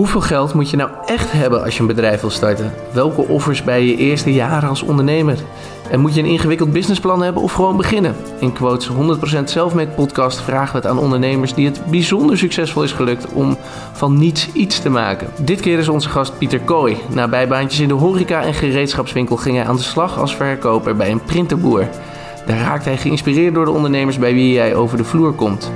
Hoeveel geld moet je nou echt hebben als je een bedrijf wil starten? Welke offers bij je eerste jaren als ondernemer? En moet je een ingewikkeld businessplan hebben of gewoon beginnen? In Quotes 100% Selfmade podcast vragen we het aan ondernemers die het bijzonder succesvol is gelukt om van niets iets te maken. Dit keer is onze gast Pieter Kooi. Na bijbaantjes in de horeca en gereedschapswinkel ging hij aan de slag als verkoper bij een printerboer. Daar raakt hij geïnspireerd door de ondernemers bij wie hij over de vloer komt.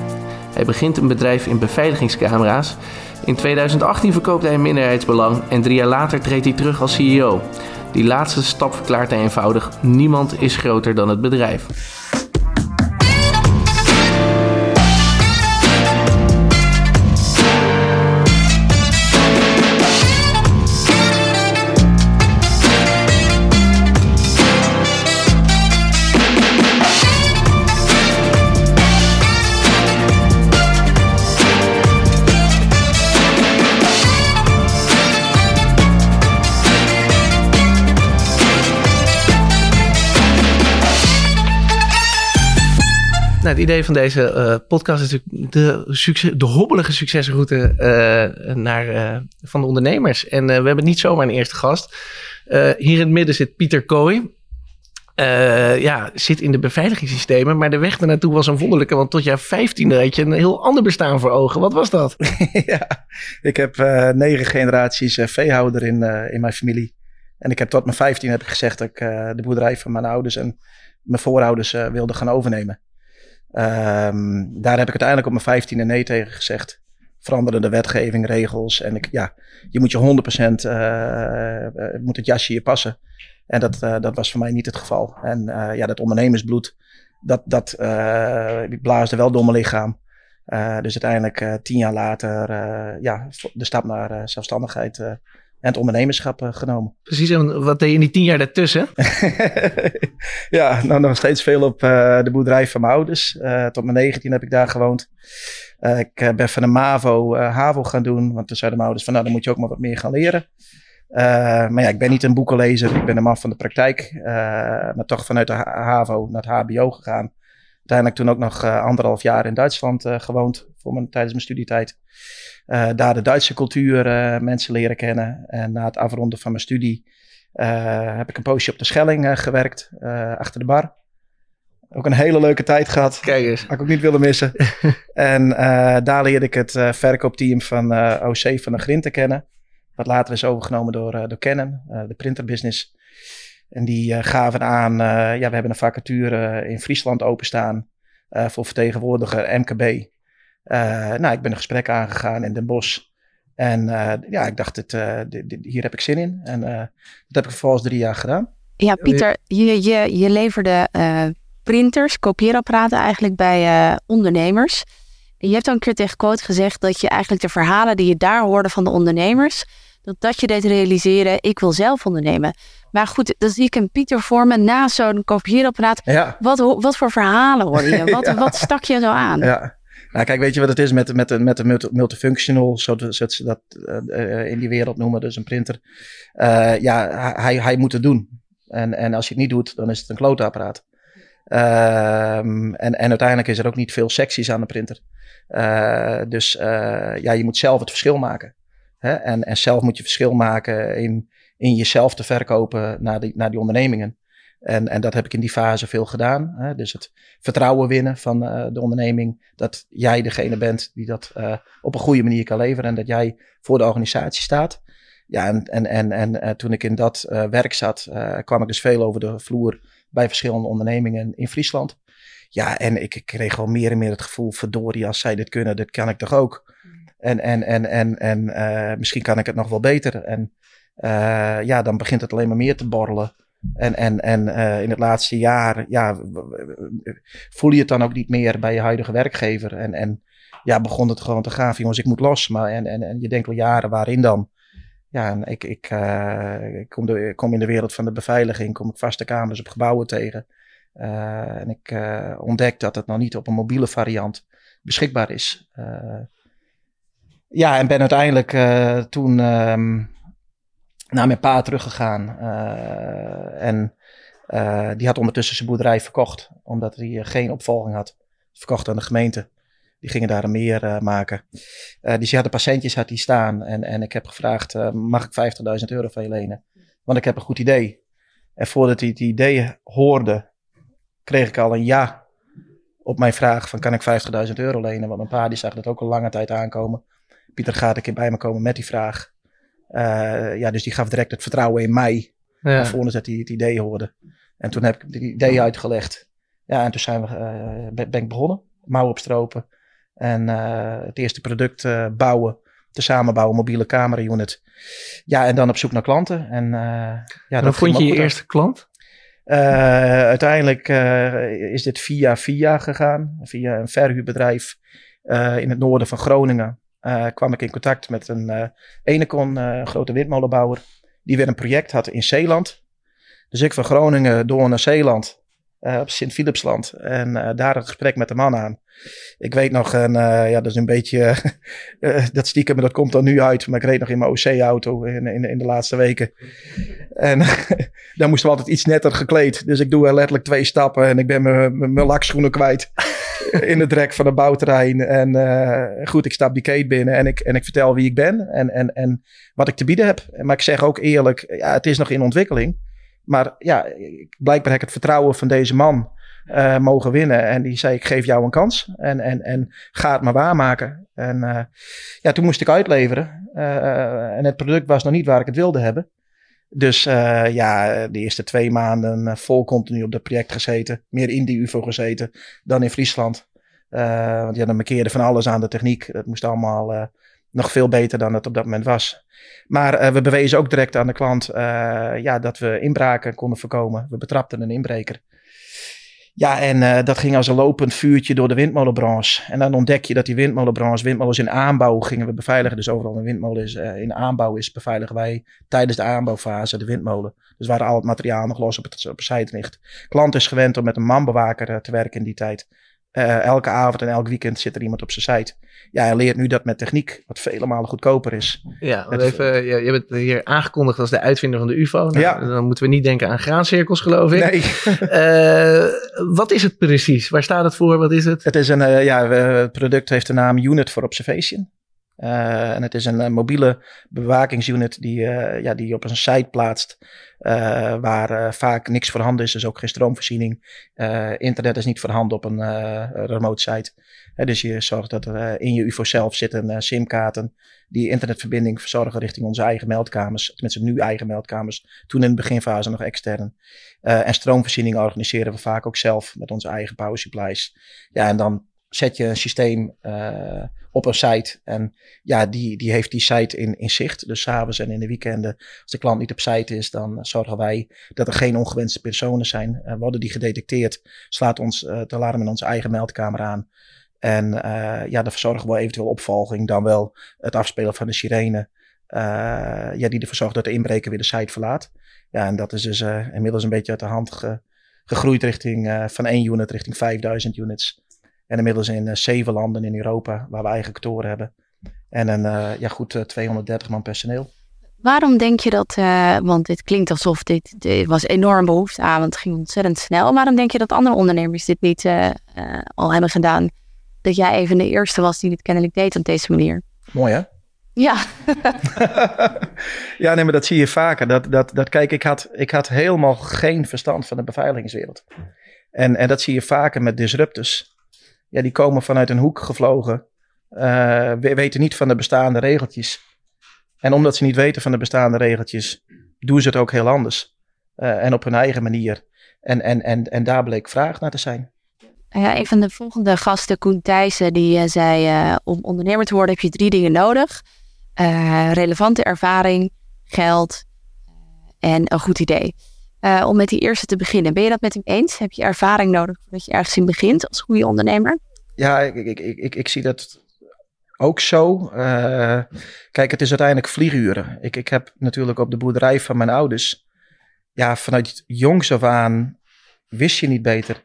Hij begint een bedrijf in beveiligingscamera's. In 2018 verkoopt hij een minderheidsbelang en drie jaar later treedt hij terug als CEO. Die laatste stap verklaart hij eenvoudig: niemand is groter dan het bedrijf. Het idee van deze uh, podcast is natuurlijk de, succes, de hobbelige succesroute uh, naar, uh, van de ondernemers. En we hebben niet zomaar een eerste gast. hier in het midden zit Pieter Kooi. ja, zit in de beveiligingssystemen, maar de weg ernaartoe was een wonderlijke. Want tot jaar 15 had je een heel ander bestaan voor ogen. Wat was dat? ja, ik heb negen generaties veehouder in, in mijn familie. En ik heb tot mijn 15 heb ik gezegd dat ik de boerderij van mijn ouders en mijn voorouders wilde gaan overnemen. Um, daar heb ik uiteindelijk op mijn vijftiende nee tegen gezegd. Veranderende wetgeving, regels. En ik, ja, je moet je 100% uh, uh, moet het jasje je passen. En dat, uh, dat was voor mij niet het geval. En ja, dat ondernemersbloed, dat, dat blaasde wel door mijn lichaam. Dus uiteindelijk tien jaar later ja, de stap naar zelfstandigheid en het ondernemerschap uh, genomen. Precies, en wat deed je in die tien jaar daartussen? ja, nou nog steeds veel op uh, de boerderij van mijn ouders. Uh, tot mijn 19 heb ik daar gewoond. ik ben van de MAVO HAVO gaan doen, want toen zeiden mijn ouders van nou dan moet je ook maar wat meer gaan leren. maar ja, ik ben niet een boekenlezer, ik ben een man van de praktijk. maar toch vanuit de HAVO naar het HBO gegaan. Uiteindelijk toen ook nog anderhalf jaar in Duitsland gewoond voor mijn, tijdens mijn studietijd. Uh, daar de Duitse cultuur mensen leren kennen. En na het afronden van mijn studie heb ik een poosje op de Schelling gewerkt, achter de bar. Ook een hele leuke tijd gehad. Kijk eens. Had ik ook niet willen missen. en daar leerde ik het verkoopteam van OC van de Grinten kennen. Wat later is overgenomen door, door Canon, de printerbusiness. En die gaven aan, ja, we hebben een vacature in Friesland openstaan voor vertegenwoordiger MKB. Nou, ik ben een gesprek aangegaan in Den Bosch. En ja, ik dacht, dit, hier heb ik zin in. En dat heb ik vervolgens drie jaar gedaan. Ja, Pieter, je, je, je leverde printers, kopieerapparaten eigenlijk bij ondernemers. Je hebt dan een keer tegen Quote gezegd dat je eigenlijk de verhalen die je daar hoorde van de ondernemers, dat dat je deed realiseren, ik wil zelf ondernemen. Maar goed, dan zie ik een Pieter voor me na zo'n kopieerapparaat. Ja. Wat, wat voor verhalen hoorde je? Wat, ja. wat stak je zo aan? Ja. Nou, kijk, weet je wat het is met, met, met de multi, multifunctional, zoals ze dat uh, in die wereld noemen, dus een printer. Uh, ja, hij, hij moet het doen. En, en als je het niet doet, dan is het een klootapparaat. Um, en, en uiteindelijk is er ook niet veel secties aan de printer. Uh, dus ja, je moet zelf het verschil maken. Hè? En, en zelf moet je verschil maken in, in jezelf te verkopen naar die, naar die ondernemingen. En, en dat heb ik in die fase veel gedaan. Hè? Dus het vertrouwen winnen van uh, de onderneming. Dat jij degene bent die dat uh, op een goede manier kan leveren. En dat jij voor de organisatie staat. Ja, en, en, en, en uh, toen ik in dat werk zat, kwam ik dus veel over de vloer bij verschillende ondernemingen in Friesland. Ja, en ik, kreeg wel meer en meer het gevoel, verdorie, als zij dit kunnen, dit kan ik toch ook. En, en, en, en, en misschien kan ik het nog wel beter. En ja, dan begint het alleen maar meer te borrelen. En, en, en uh, in het laatste jaar ja, voel je het dan ook niet meer bij je huidige werkgever. En, en ja, begon het gewoon te gaan jongens, ik moet los. Maar, en, en, en je denkt wel jaren, waarin dan? Ja, ik, ik, ik kom, de, kom in de wereld van de beveiliging, kom ik vaste kamers op gebouwen tegen. En ik ontdek dat het nog niet op een mobiele variant beschikbaar is. Ja, en ben uiteindelijk toen... Um, naar mijn pa teruggegaan. Uh, en uh, die had ondertussen zijn boerderij verkocht, omdat hij geen opvolging had. Verkocht aan de gemeente. Die gingen daar een meer maken. Dus die hadden patiëntjes had die staan. En, en ik heb gevraagd, mag ik 50.000 euro van je lenen? Want ik heb een goed idee. En voordat hij het idee hoorde, kreeg ik al een ja op mijn vraag van kan ik 50.000 euro lenen? Want mijn pa die zag dat ook al lange tijd aankomen. Pieter gaat een keer bij me komen met die vraag. ja, dus die gaf direct het vertrouwen in mij. Ja. Voordat hij het idee hoorde. En toen heb ik het idee uitgelegd. Ja, en toen zijn we, ben ik begonnen. Mouwen opstropen. En uh, het eerste product uh, bouwen, te samenbouwen, mobiele camera unit. Ja, en dan op zoek naar klanten. En, uh, ja, dan vond je je eerste klant? uiteindelijk is dit via via gegaan. Via een verhuurbedrijf in het noorden van Groningen. Kwam ik in contact met een Enecon, een grote windmolenbouwer. Die weer een project had in Zeeland. Dus ik van Groningen door naar Zeeland. op Sint-Philipsland. En daar een gesprek met de man aan. Ik weet nog, en uh, ja, dat is een beetje, uh, dat stiekem, dat komt dan nu uit. Maar ik reed nog in mijn OC-auto in, in, in, de laatste weken. En dan moesten we altijd iets netter gekleed. Dus ik doe letterlijk twee stappen en ik ben mijn lakschoenen kwijt. in het rek van het bouwterrein. En uh, goed, ik stap die kate binnen en ik, en ik vertel wie ik ben en, en, en wat ik te bieden heb. Maar ik zeg ook eerlijk, ja, het is nog in ontwikkeling. Maar ja, blijkbaar heb ik het vertrouwen van deze man uh, mogen winnen. En die zei, ik geef jou een kans en, en, en ga het maar waarmaken. En uh, ja, toen moest ik uitleveren. En het product was nog niet waar ik het wilde hebben. Dus ja, de eerste twee maanden vol continu op dat project gezeten. Meer in die UFO gezeten dan in Friesland. want ja, dan markeerde van alles aan de techniek. Het moest allemaal nog veel beter dan het op dat moment was. Maar we bewezen ook direct aan de klant ja, dat we inbraken konden voorkomen. We betrapten een inbreker. Ja, en uh, dat ging als een lopend vuurtje door de windmolenbranche. En dan ontdek je dat die windmolenbranche, windmolens in aanbouw gingen we beveiligen. Dus overal een windmolen is, uh, in aanbouw is, beveiligen wij tijdens de aanbouwfase de windmolen. Dus waar al het materiaal nog los op het, op site ligt. Klant is gewend om met een manbewaker uh, te werken in die tijd. Elke avond en elk weekend zit er iemand op zijn site ja, hij leert nu dat met techniek, wat vele malen goedkoper is. Ja, want even, je, je bent hier aangekondigd als de uitvinder van de UFO. Nou, ja. Dan moeten we niet denken aan graancirkels, geloof ik. Nee. uh, wat is het precies? Waar staat het voor? Wat is het? Het is een, uh, ja, het product heeft de naam Unit for Observation. Uh, en het is een uh, mobiele bewakingsunit die, uh, ja, die je op een site plaatst. waar vaak niks voorhanden is, dus ook geen stroomvoorziening. internet is niet voorhanden op een remote site dus je zorgt dat er in je UFO zelf zitten simkaarten die internetverbinding verzorgen richting onze eigen meldkamers. Tenminste nu eigen meldkamers, toen in de beginfase nog extern. En stroomvoorziening organiseren we vaak ook zelf met onze eigen power supplies. Ja, en dan zet je een systeem op een site en ja, die, die heeft die site in, in zicht. Dus s'avonds en in de weekenden, als de klant niet op site is, dan zorgen wij dat er geen ongewenste personen zijn. worden die gedetecteerd, slaat ons het alarm in onze eigen meldkamer aan. En uh, ja, dan verzorgen we eventueel opvolging, dan wel het afspelen van de sirene. Uh, ja, die ervoor zorgt dat de inbreker weer de site verlaat. Ja, en dat is dus uh, inmiddels een beetje uit de hand ge, gegroeid richting van 1 unit richting 5000 units. En inmiddels in zeven landen in Europa waar we eigen kantoren hebben. En een ja, goed 230 man personeel. Waarom denk je dat, want dit klinkt alsof dit, dit, was enorm behoefte aan, want het ging ontzettend snel. Waarom denk je dat andere ondernemers dit niet al hebben gedaan? dat jij even de eerste was die dit kennelijk deed op deze manier. Mooi hè? Ja. ja, nee, maar dat zie je vaker. Dat, dat, dat, kijk, ik had, ik had helemaal geen verstand van de beveiligingswereld. En, en dat zie je vaker met disruptors. Ja, die komen vanuit een hoek gevlogen. Uh, weten niet van de bestaande regeltjes. En omdat ze niet weten van de bestaande regeltjes, doen ze het ook heel anders. Uh, en op hun eigen manier. En, en, en, en daar bleek vraag naar te zijn. Ja, een van de volgende gasten, Koen Thijssen, die uh, zei: om ondernemer te worden heb je drie dingen nodig: relevante ervaring, geld en een goed idee. Om met die eerste te beginnen, ben je dat met hem eens? Heb je ervaring nodig voordat je ergens in begint als goede ondernemer? Ja, ik, ik, ik, ik, ik zie dat ook zo. kijk, het is uiteindelijk vlieguren. Ik, ik heb natuurlijk op de boerderij van mijn ouders, ja, vanuit jongs af aan wist je niet beter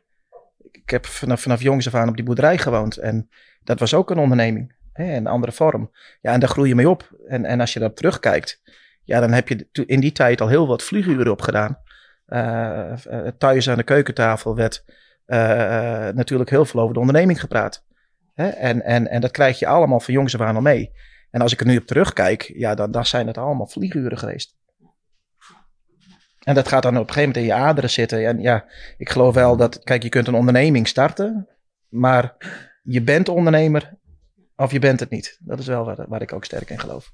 ik heb vanaf, vanaf jongs af aan op die boerderij gewoond. En dat was ook een onderneming. Een andere vorm. Ja, en daar groei je mee op. En, en als je daarop terugkijkt, ja, dan heb je in die tijd al heel wat vlieguren opgedaan. Uh, thuis aan de keukentafel werd uh, natuurlijk heel veel over de onderneming gepraat. Hè? En, en, en dat krijg je allemaal van jongs af aan al mee. En als ik er nu op terugkijk, ja, dan, dan zijn het allemaal vlieguren geweest. En dat gaat dan op een gegeven moment in je aderen zitten. En ja, ik geloof wel dat, kijk, je kunt een onderneming starten, maar je bent ondernemer of je bent het niet. Dat is wel waar, waar ik ook sterk in geloof.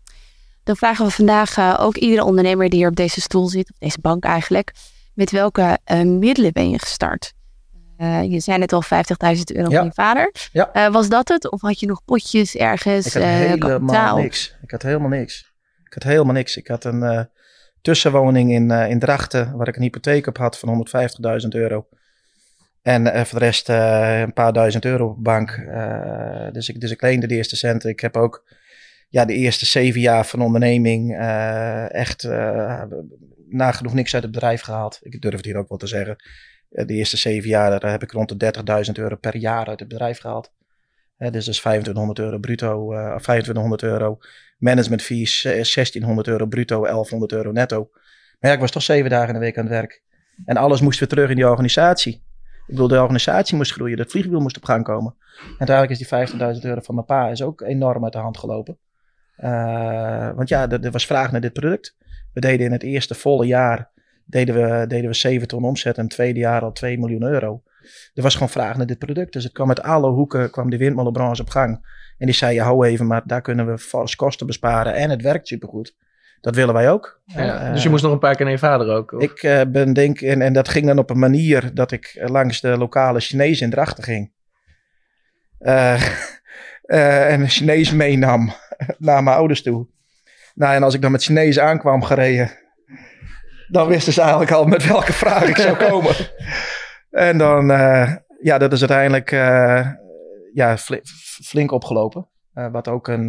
Dan vragen we vandaag ook iedere ondernemer die hier op deze stoel zit, op deze bank eigenlijk, met welke uh, middelen ben je gestart? Uh, je zei net al 50.000 euro ja. van je vader. Ja. was dat het? Of had je nog potjes ergens? Ik had helemaal kapitaal? niks. Ik had helemaal niks. Ik had helemaal niks. Ik had een tussenwoning in, in Drachten, waar ik een hypotheek op had van 150.000 euro. En voor de rest een paar duizend euro op de bank. Dus, ik, dus ik leende de eerste centen. Ik heb ook ja, de eerste zeven jaar van onderneming echt nagenoeg niks uit het bedrijf gehaald. Ik durf het hier ook wel te zeggen. de eerste zeven jaar daar heb ik rond de 30.000 euro per jaar uit het bedrijf gehaald. dus dat is 2500 euro bruto, 2500 euro management fees, 1600 euro bruto, 1100 euro netto. Maar ja, ik was toch zeven dagen in de week aan het werk. En alles moest weer terug in die organisatie. Ik bedoel, de organisatie moest groeien, het vliegwiel moest op gang komen. En uiteindelijk is die 15.000 euro van mijn pa is ook enorm uit de hand gelopen. Uh, want ja, er, was vraag naar dit product. We deden in het eerste volle jaar deden we, deden we 7 ton omzet en het tweede jaar al 2 miljoen euro. Er was gewoon vraag naar dit product. Dus het kwam uit alle hoeken, kwam de windmolenbranche op gang. En die zei, ja, hou even, maar daar kunnen we fors kosten besparen en het werkt supergoed. Dat willen wij ook. Ja, dus je moest nog een paar keer naar je vader ook? Of? Ik uh, ben denk, en, en dat ging dan op een manier dat ik langs de lokale Chinees in Drachten ging. Uh, en een Chinees meenam naar mijn ouders toe. Nou, en als ik dan met Chinees aankwam gereden, dan wisten ze eigenlijk al met welke vraag ik zou komen. en dan, ja, dat is uiteindelijk ja, flink opgelopen. wat ook een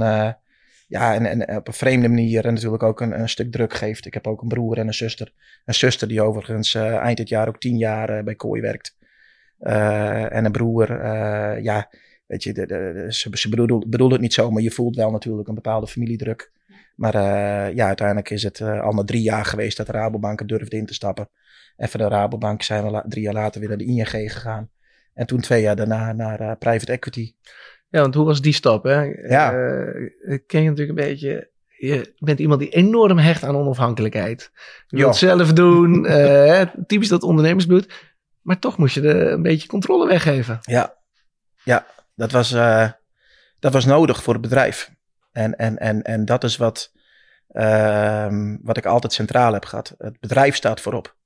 ja, en, en op een vreemde manier en natuurlijk ook een, een, stuk druk geeft. Ik heb ook een broer en een zuster. Een zuster die overigens eind dit jaar ook tien jaar bij Kooi werkt. En een broer, ja, weet je, de, de, de, ze, bedoelt het niet zo, maar je voelt wel natuurlijk een bepaalde familiedruk. Maar ja, uiteindelijk is het al na drie jaar geweest dat de Rabobank durfde in te stappen. En van de Rabobank zijn we drie jaar later weer naar de ING gegaan. En toen twee jaar daarna naar private equity. Ja, want hoe was die stap? Hè? Ja. Uh, ken je natuurlijk een beetje. Je bent iemand die enorm hecht aan onafhankelijkheid. Je wilt het zelf doen. uh, typisch dat ondernemersbloed. Maar toch moest je er een beetje controle weggeven. Ja, ja dat, was, uh, dat was nodig voor het bedrijf. En, en, en, en dat is wat, ehm, wat ik altijd centraal heb gehad. Het bedrijf staat voorop.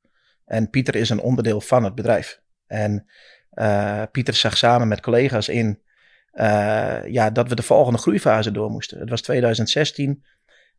En Pieter is een onderdeel van het bedrijf. En Pieter zag samen met collega's in uh, ja, dat we de volgende groeifase door moesten. Het was 2016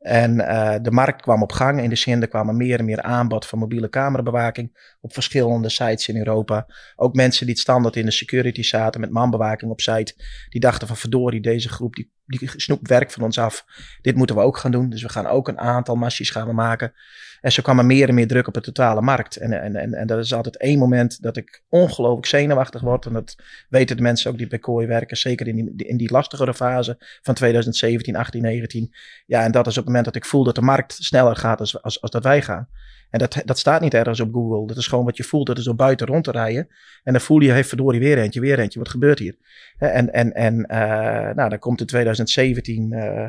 en uh, de markt kwam op gang. In de zin, er kwamen meer en meer aanbod van mobiele camerabewaking op verschillende sites in Europa. Ook mensen die standaard in de security zaten met manbewaking op site. Die dachten van verdorie, deze groep die, die snoept werk van ons af. Dit moeten we ook gaan doen. Dus we gaan ook een aantal massies gaan we maken. En zo kwam er meer en meer druk op de totale markt. En, en, en, en dat is altijd één moment dat ik ongelooflijk zenuwachtig word. En dat weten de mensen ook die bij Kooi werken. Zeker in die, in die lastigere fase van 2017, 18, 19. Ja, en dat is op moment dat ik voel dat de markt sneller gaat als, als, als dat wij gaan. En dat, dat staat niet ergens op Google. Dat is gewoon wat je voelt. Dat is zo buiten rond te rijden. En dan voel je, heeft verdorie weer eentje, weer eentje. Wat gebeurt hier? En, en, en uh, nou, dan komt in 2017 uh,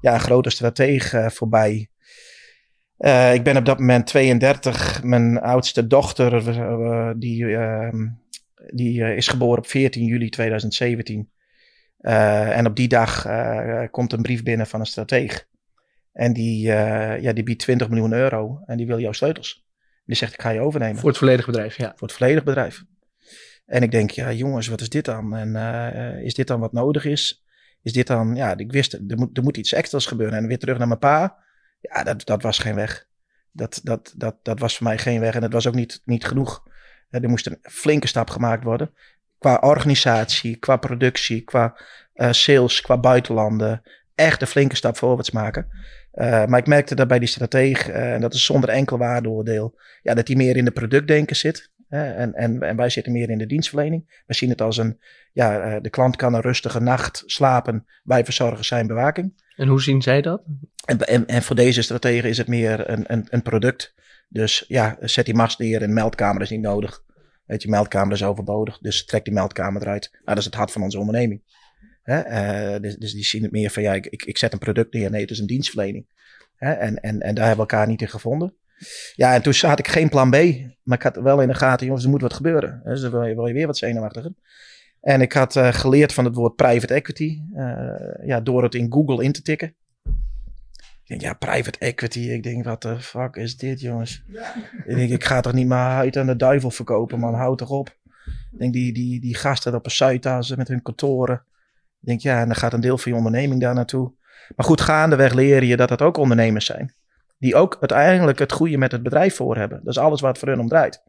ja, een grote strateeg uh, voorbij. Ik ben op dat moment 32. Mijn oudste dochter, die, uh, die is geboren op 14 juli 2017. en op die dag komt een brief binnen van een strateeg. En die, ja, die biedt 20 miljoen euro en die wil jouw sleutels. Die zegt, ik ga je overnemen. Voor het volledig bedrijf, ja. Voor het volledig bedrijf. En ik denk, ja jongens, wat is dit dan? En is dit dan wat nodig is? Is dit dan, ja, ik wist, er moet, er moet iets extra's gebeuren. En weer terug naar mijn pa. Ja, dat, dat was geen weg. Dat, dat, dat, dat was voor mij geen weg en het was ook niet, niet genoeg. Er moest een flinke stap gemaakt worden. Qua organisatie, qua productie, qua uh, sales, qua buitenlanden. Echt een flinke stap voorwaarts maken. Uh, maar ik merkte dat bij die strateeg, uh, en dat is zonder enkel waardeoordeel, ja, dat hij meer in de productdenken zit. En, en, en wij zitten meer in de dienstverlening. We zien het als een, ja, de klant kan een rustige nacht slapen. Wij verzorgen zijn bewaking. En hoe zien zij dat? En, en, en voor deze strategen is het meer een, een, een product. Dus ja, zet die mast neer en meldkamer is niet nodig. Weet je, meldkamer is overbodig. Dus trek die meldkamer eruit. Nou, dat is het hart van onze onderneming. Hè? Uh, dus, dus, die zien het meer van, ja, ik, ik, ik, zet een product neer. Nee, het is een dienstverlening. Hè? En, en, en daar hebben we elkaar niet in gevonden. Ja, en toen had ik geen plan B. Maar ik had wel in de gaten, jongens, er moet wat gebeuren. Dus dan wil je, wil je weer wat zenuwachtiger. En ik had uh, geleerd van het woord private equity. Uh, ja, door het in Google in te tikken. Ik denk, ja, private equity. Ik denk, wat de fuck is dit, jongens? Ik denk, ik ga toch niet maar uit aan de duivel verkopen, man. Houd toch op. Ik denk, die, die, die gasten op een Zuidas met hun kantoren. Ik denk, ja, en dan gaat een deel van je onderneming daar naartoe. Maar goed, gaandeweg leer je dat dat ook ondernemers zijn. Die ook uiteindelijk het goede met het bedrijf voor hebben. Dat is alles wat voor hun om draait.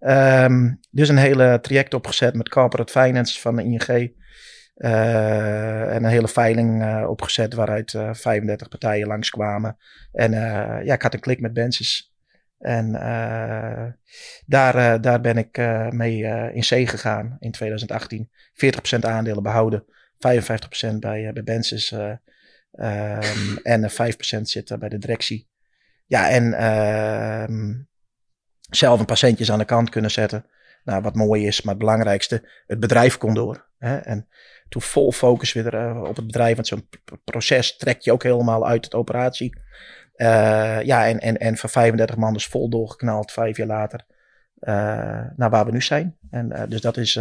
Um, dus een hele traject opgezet met corporate finance van de ING. Uh, en een hele veiling uh, opgezet waaruit uh, 35 partijen langskwamen. En ja, ik had een klik met Bensis. En daar, daar ben ik mee in C gegaan in 2018. 40% aandelen behouden, 55% bij, bij Bensis. Um, en 5% zit bij de directie. Ja, en ehm, zelf een patiëntjes aan de kant kunnen zetten. Nou, wat mooi is, maar het belangrijkste, het bedrijf kon door. Hè? En toen vol focus weer uh, op het bedrijf, want zo'n proces trek je ook helemaal uit het operatie. Uh, ja, en, en, en van 35 man dus vol doorgeknald, vijf jaar later, uh, naar waar we nu zijn. En dus dat is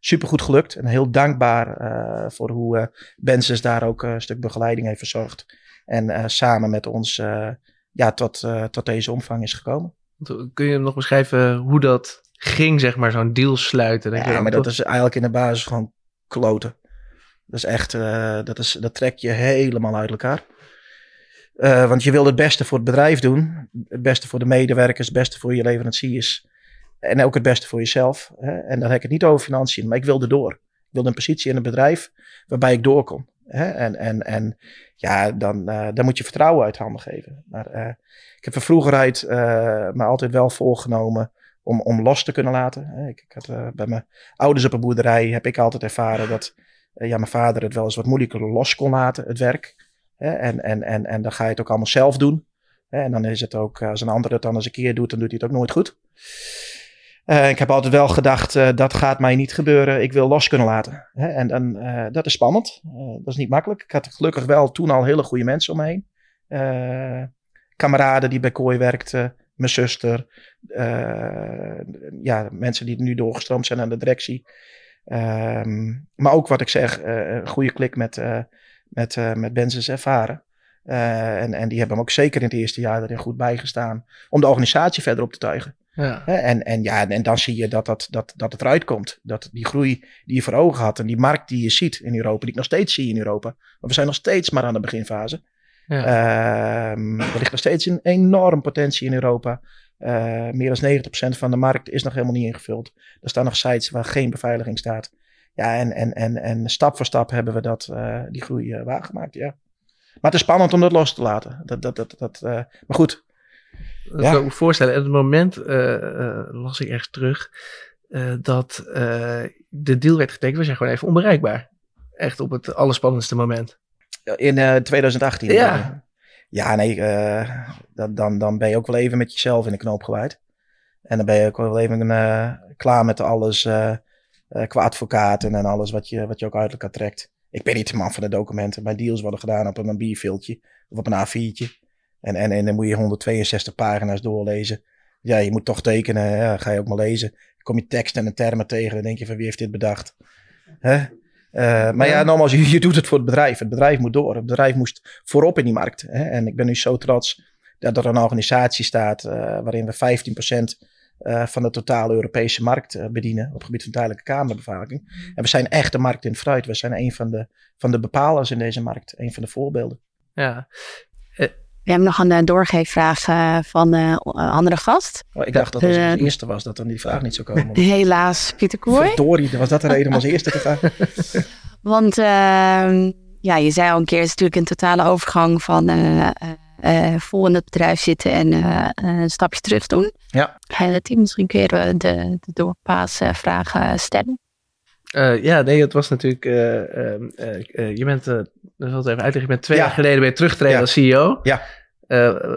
super goed gelukt. En heel dankbaar voor hoe Bensis daar ook een stuk begeleiding heeft verzorgd. En samen met ons ja, tot, tot deze omvang is gekomen. Kun je nog beschrijven hoe dat ging, zeg maar, zo'n deal sluiten? Denk ja, maar dat is eigenlijk in de basis gewoon kloten. Dat is echt, uh, dat, is, dat trek je helemaal uit elkaar. Uh, want je wil het beste voor het bedrijf doen. Het beste voor de medewerkers, het beste voor je leveranciers. En ook het beste voor jezelf. Hè? En dan heb ik het niet over financiën, maar ik wilde door. Ik wilde een positie in een bedrijf waarbij ik doorkom. Hè? En, en, en ja, dan, uh, dan moet je vertrouwen uit handen geven. Maar ik heb er vroeger uit me altijd wel voorgenomen om, om los te kunnen laten. Ik, ik had, uh, bij mijn ouders op een boerderij heb ik altijd ervaren dat uh, ja, mijn vader het wel eens wat moeilijker los kon laten, het werk. En, en, en, en dan ga je het ook allemaal zelf doen. En dan is het ook, als een ander het dan eens een keer doet, dan doet hij het ook nooit goed. Uh, ik heb altijd wel gedacht, uh, dat gaat mij niet gebeuren. Ik wil los kunnen laten. Hè? En, uh, dat is spannend. dat is niet makkelijk. Ik had gelukkig wel toen al hele goede mensen om me heen. kameraden die bij Kooi werkten mijn zuster, ja, mensen die nu doorgestroomd zijn aan de directie. Um, maar ook wat ik zeg, een goede klik met, met, met Benzes ervaren. en, en die hebben hem ook zeker in het eerste jaar erin goed bijgestaan om de organisatie verder op te tuigen. Ja. En, en, ja, en dan zie je dat, dat, dat, dat het eruit komt. Dat die groei die je voor ogen had en die markt die je ziet in Europa, die ik nog steeds zie in Europa. Maar we zijn nog steeds maar aan de beginfase. Ja. Um, er ligt nog steeds een enorm potentie in Europa. Uh, meer dan 90% van de markt is nog helemaal niet ingevuld. Er staan nog sites waar geen beveiliging staat. Ja, en, en, en, en stap voor stap hebben we dat, uh, die groei uh, waargemaakt, ja. Maar het is spannend om dat los te laten. Dat, dat, dat, dat, maar goed. Dat ja. kan ik me voorstellen. En het moment las ik ergens terug dat de deal werd getekend. We zijn gewoon even onbereikbaar. Echt op het allerspannendste moment. In uh, 2018. Ja. Ja, nee, dan, dan, dan ben je ook wel even met jezelf in de knoop gewaaid. En dan ben je ook wel even uh, klaar met alles uh, qua advocaten en alles wat je, wat je ook uit elkaar trekt. Ik ben niet de man van de documenten. Mijn deals worden gedaan op een bierviltje of op een A4'tje. En, en, en dan moet je 162 pagina's doorlezen. Ja, je moet toch tekenen. Ja, ga je ook maar lezen. Dan kom je teksten en termen tegen. Dan denk je van wie heeft dit bedacht? Hè? Uh, maar ja, nogmaals, je, je, doet het voor het bedrijf. Het bedrijf moet door. Het bedrijf moest voorop in die markt. Hè? En ik ben nu zo trots dat er een organisatie staat uh, waarin we 15% uh, eh, van de totale Europese markt bedienen op het gebied van tijdelijke kamerbeveiliging. En we zijn echt de markt in fruit. We zijn een van de, van de bepalers in deze markt. Een van de voorbeelden. Ja, we hebben nog een uh, doorgeefvraag uh, van een uh, andere gast. Oh, ik dacht dat het als eerste was, dat dan die vraag niet zou komen. Helaas, Pieter Kooi. Verdorie, was dat de reden om als eerste te gaan? Want ehm, ja, je zei al een keer, het is natuurlijk een totale overgang van vol in het bedrijf zitten en een stapje terug doen. Ja. Tim, misschien kun je de, de doorpaasvragen stellen. Uh, ja, nee, het was natuurlijk. Uh, uh, je bent, dat even uitleggen, je bent twee ja. jaar geleden bij terugtreden ja. als CEO. Ja.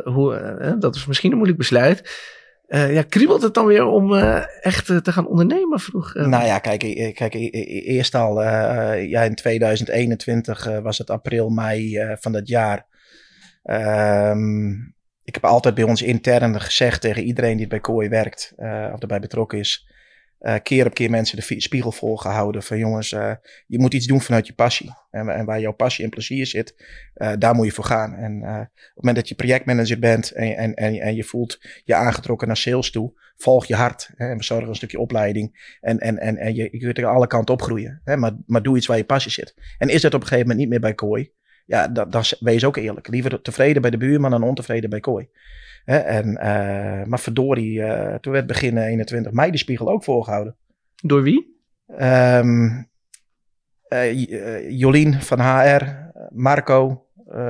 hoe, dat is misschien een moeilijk besluit. Uh, ja, kriebelt het dan weer om uh, echt uh, te gaan ondernemen vroeg? Nou ja, kijk, kijk eerst al ja, in 2021 was het april, mei van dat jaar. Um, ik heb altijd bij ons intern gezegd tegen iedereen die bij Kooi werkt of erbij betrokken is. Keer op keer mensen de spiegel volgehouden van jongens, je moet iets doen vanuit je passie. En, en waar jouw passie en plezier zit, daar moet je voor gaan. En op het moment dat je projectmanager bent en, en, en, en je voelt je aangetrokken naar sales toe, volg je hart. Hè, en we zorgen een stukje opleiding. En, en, en, en je, je kunt er alle kanten opgroeien. Hè, maar, maar doe iets waar je passie zit. En is dat op een gegeven moment niet meer bij kooi? Ja, dan, dan wees ook eerlijk. Liever tevreden bij de buurman dan ontevreden bij kooi. Hè, en, uh, maar verdorie, uh, toen werd begin 21 mei de spiegel ook voorgehouden. Door wie? Um, uh, Jolien van HR, Marco,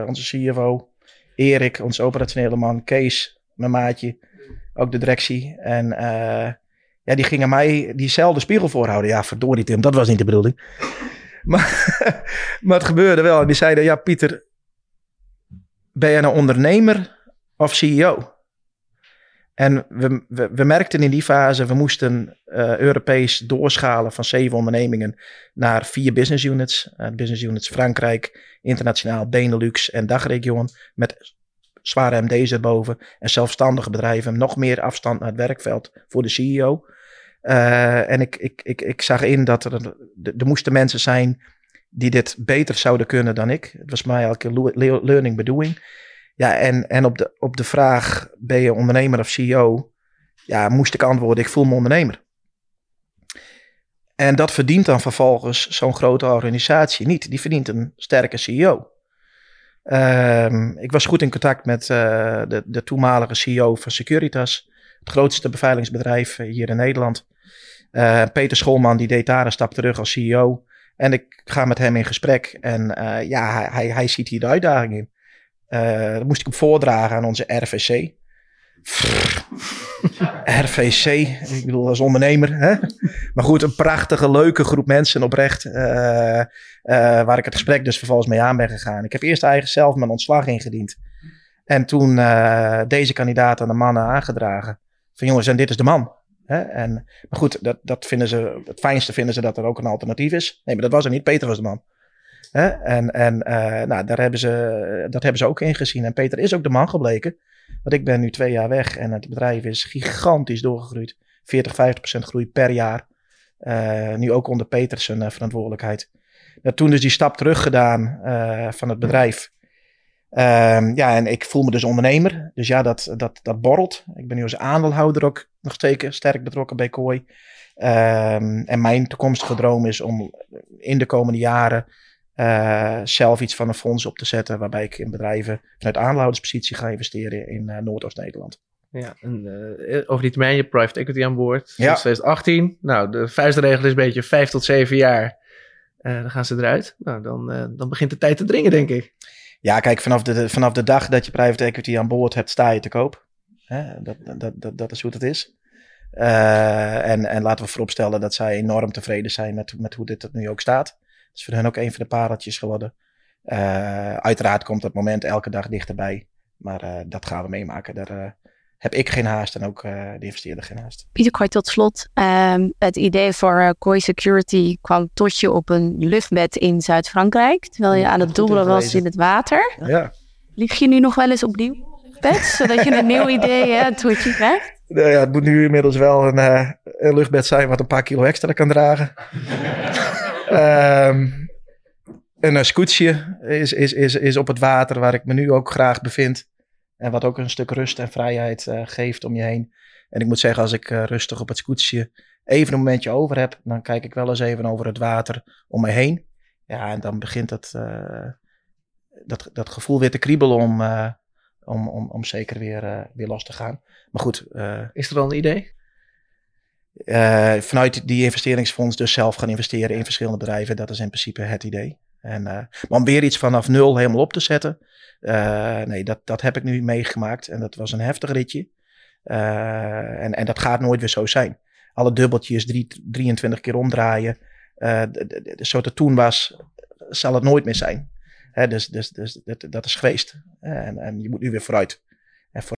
onze CFO, Erik, onze operationele man, Kees, mijn maatje, ook de directie. En uh, ja, die gingen mij diezelfde spiegel voorhouden. Ja, verdorie Tim, dat was niet de bedoeling. maar, maar het gebeurde wel. En die zeiden, ja Pieter, ben je een ondernemer of CEO? En we, we, merkten in die fase, we moesten uh, Europees doorschalen van zeven ondernemingen naar vier business units. Uh, business units Frankrijk, internationaal Benelux en dagregion. Met zware MD's erboven en zelfstandige bedrijven. Nog meer afstand naar het werkveld voor de CEO. Uh, en ik, ik, ik, ik zag in dat er, er moesten mensen zijn die dit beter zouden kunnen dan ik. Het was mij elke learning by doing. Ja, en, en op, de, op de vraag, ben je ondernemer of CEO? Ja, moest ik antwoorden, ik voel me ondernemer. En dat verdient dan vervolgens zo'n grote organisatie niet. Die verdient een sterke CEO. Um, ik was goed in contact met uh, de, de, toenmalige CEO van Securitas, het grootste beveiligingsbedrijf hier in Nederland. Uh, Peter Scholman die deed daar een stap terug als CEO. En ik ga met hem in gesprek en ja, hij, hij, ziet hier de uitdaging in. Dat moest ik hem voordragen aan onze RVC. RVC, ik bedoel als ondernemer. Hè? Maar goed, een prachtige, leuke groep mensen oprecht. Uh, uh, waar ik het gesprek dus vervolgens mee aan ben gegaan. Ik heb eerst eigenlijk zelf mijn ontslag ingediend. En toen uh, deze kandidaat aan de mannen aangedragen. Van jongens, en dit is de man. Hè? En, maar goed, dat, dat vinden ze, het fijnste vinden ze dat er ook een alternatief is. Nee, maar dat was er niet. Peter was de man. Hè? En, en nou, daar hebben ze, dat hebben ze ook ingezien. En Peter is ook de man gebleken. Want ik ben nu twee jaar weg en het bedrijf is gigantisch doorgegroeid. 40, 50 procent groei per jaar. Uh, nu ook onder Petersen uh, verantwoordelijkheid. Nou, toen dus die stap terug gedaan van het bedrijf. Ehm, ja, en ik voel me dus ondernemer. Dus ja, dat, dat, dat borrelt. Ik ben nu als aandeelhouder ook nog steeds sterk betrokken bij Kooi. Um, en mijn toekomstige droom is om in de komende jaren uh, zelf iets van een fonds op te zetten. Waarbij ik in bedrijven vanuit aandeelhouderspositie ga investeren in uh, Noordoost-Nederland. Ja, en uh, over die termijn, je private equity aan boord. Ja. 2018. Nou, de vuistregel is een beetje vijf tot zeven jaar. dan gaan ze eruit. Nou, dan, dan begint de tijd te dringen, denk ik. Ja, kijk, vanaf de, vanaf de dag dat je private equity aan boord hebt, sta je te koop. Hè? Dat, dat, dat, dat is hoe het is. en, en laten we vooropstellen dat zij enorm tevreden zijn met, met hoe dit er nu ook staat is voor hen ook een van de pareltjes geworden. Uh, uiteraard komt dat moment elke dag dichterbij. Maar uh, dat gaan we meemaken. Daar uh, heb ik geen haast en ook de investeerder geen haast. Pieter Kooi, tot slot. Um, het idee voor Kooi Security kwam tot je op een luchtbed in Zuid-Frankrijk. Terwijl je aan het dobbelen was in het water. Ja. Lig je nu nog wel eens opnieuw bed, zodat je een nieuw idee uh, toetje krijgt? Nou ja, het moet nu inmiddels wel een, een luchtbed zijn wat een paar kilo extra kan dragen. Um, een scootje is, is, is, is op het water waar ik me nu ook graag bevind. En wat ook een stuk rust en vrijheid uh, geeft om je heen. En ik moet zeggen, als ik uh, rustig op het scootje even een momentje over heb, dan kijk ik wel eens even over het water om me heen. Ja, en dan begint dat, uh, dat, dat gevoel weer te kriebelen om, om, om, om zeker weer, weer los te gaan. Maar goed. is er al een idee? Uh, vanuit die investeringsfonds dus zelf gaan investeren in verschillende bedrijven. Dat is in principe het idee. En, uh, maar om weer iets vanaf nul helemaal op te zetten. Uh, nee, dat, dat heb ik nu meegemaakt. En dat was een heftig ritje. en, en dat gaat nooit weer zo zijn. Alle dubbeltjes drie, 23 keer omdraaien. Zoals het toen was, zal het nooit meer zijn. Hè, dus dus, dus dat, dat is geweest. En, en je moet nu weer vooruit.